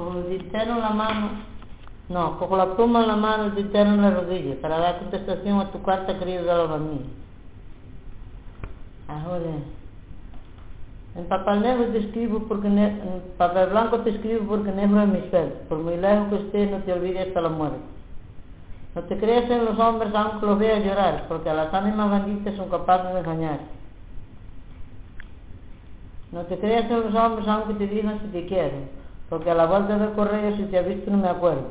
en la mano, no, con la pluma en la mano, dinero en la rodilla, para dar contestación a tu carta querida de la mía. Ahora, en papel negro te escribo porque en papel blanco te escribo porque negro es mi suerte. Por muy lejos que esté, no te olvides hasta la muerte. No te creas en los hombres aunque los veas llorar, porque a las ánimas benditas son capaces de engañar. No te creas en los hombres aunque te digan si te quieren, Porque a la vuelta del correo, si te ha visto, no me acuerdo.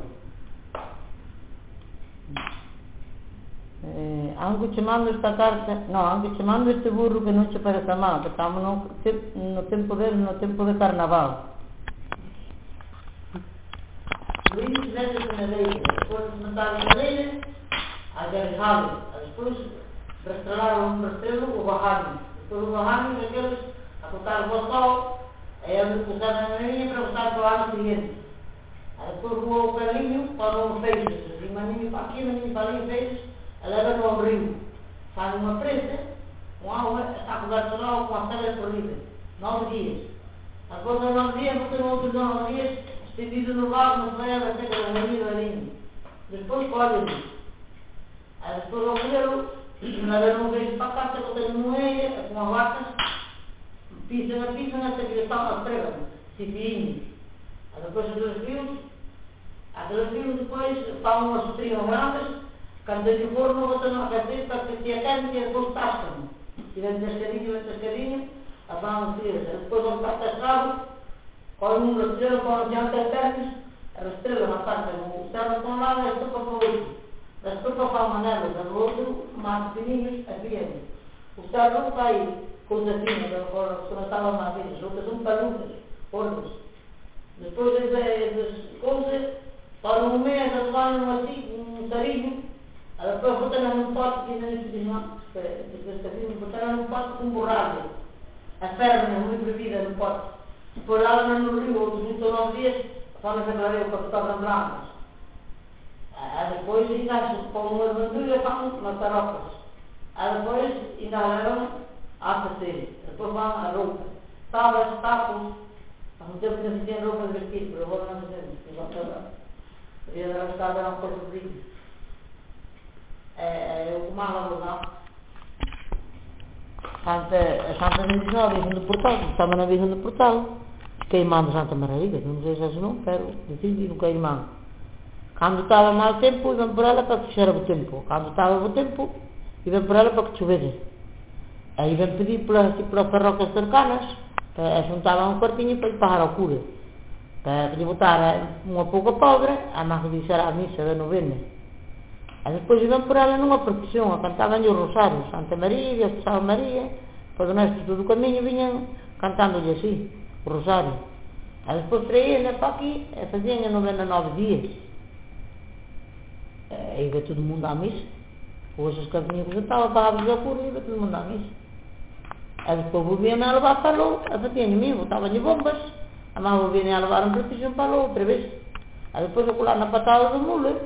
Eh, aunque te mando esta carta, no, aunque te mando este burro que non ci parece mal, que estamos no, no tempo de, no tempo de carnaval. Luís Neto de Madeira, depois de matar a Madeira, agarrá-lo, depois restauraram o rastelo, o barrano, depois o barrano, aqueles a tocar o botão, aí ele puxar na linha para botar para o ano seguinte. Aí voou o calinho para o feixes, assim, maninho para aqui, maninho para ali, feixes, leva no abrigo, faz uma presa, com água, está coberto de água com a cela corrida, nove dias. Depois de nove dias, você não outros nove dias, estendido no vaso, na freia da seca da marinha da linha. Depois colhe Aí depois o goleiro, na vez não vejo para cá, que eu tenho moeia, com a vaca, після написана це перестала стрелами, ці піні. А за те, що розкрив, а ти розкрив такої ж, пану на сутрі гомратиш, кандидатурного сина, а ти так присвятен, як був старшим. І він тешкарінів, і тешкарінів, а пану стрілив. Розкожу стати сразу, коли він розстрілив, коли взяв терпіш, розстрілив, а так йому. Все розповідали, що поповичі. da мене, зазволив, мати синів, а пієм. Уся рука і πώς δεν δίνεται ο χώρο στον ατάμα μαζί τους, ούτε τον παλούδες, όλους. Después de esas cosas, palomea esas manos así, un cariño, a la prueba botan a un pato que tienen que decir, después de que botan a un pato con borrado, as pernas muy prohibidas no pato. Depois lá no rio, outros muito nove dias, vamos a clarear o que estavam blancos. Ah, depois ainda se põe uma armadura e falam umas tarocas. Ah, depois ainda levam a fazer. Depois vão a roupa. Tábuas, tacos. Há um tempo que não se tem roupa de vestir, por agora não se tem. Podia dar a dar uma coisa de eu comava não. Santa, a Santa Medicina, a Virgem do Portal, estava na Virgem do Portal. Queimando Santa Maravilha, não se não quero, decidi queimando. Quando estava mau tempo, iam por ela para que o tempo. Quando estava bom tempo, iam por ela para que chovesse. Aí iban pedir polas, polas parroquias cercanas para, e xuntaban un cuartiño para ir pagar o cura para que lle unha pouca pobre a máis que dixera a misa de novena. E despois iban por ela nunha procesión a cantaban os rosarios Santa María, Dios de Santa María por do nosso do camiño viñan cantándolle así o rosario. E despois traían para aquí e facían a novena nove días. E iba todo mundo a misa. Os escapinhos que eu estava para a cura e iba todo mundo a misa. Aí depois volviam a levar para lá, a faziam mim, botavam-lhe bombas, a mãe volviam a levar um procissão para lá outra vez. Aí depois eu colar na patada do mule,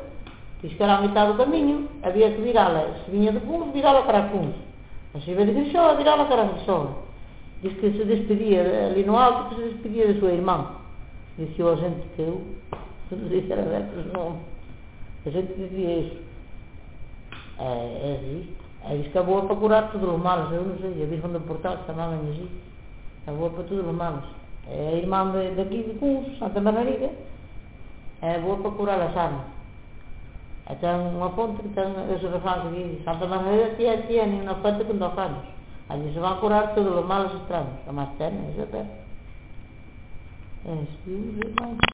Diz que era a metade do caminho, havia que virá-la. Se vinha de Puns, virá-la para Puns. Mas se vinha de Grissola, virá-la para Grissola. Diz que se despedia ali no alto, que se despedia da sua irmã. Disse a gente que eu, isso era versos nomes. A gente dizia isso. É, é assim. Aí diz que é boa para curar todos os males, eu não sei, a Virgem do Portal chamava assim. É boa para todos os males. É a irmã daqui de Puns, Santa Margarida. É boa para curar as armas. Até uma ponte que tem os refrões de Santa Maria tinha tinha na ponte que tocamos. Ali se vai curar todos os males estranhos. É mais terno, isso é. É, isso,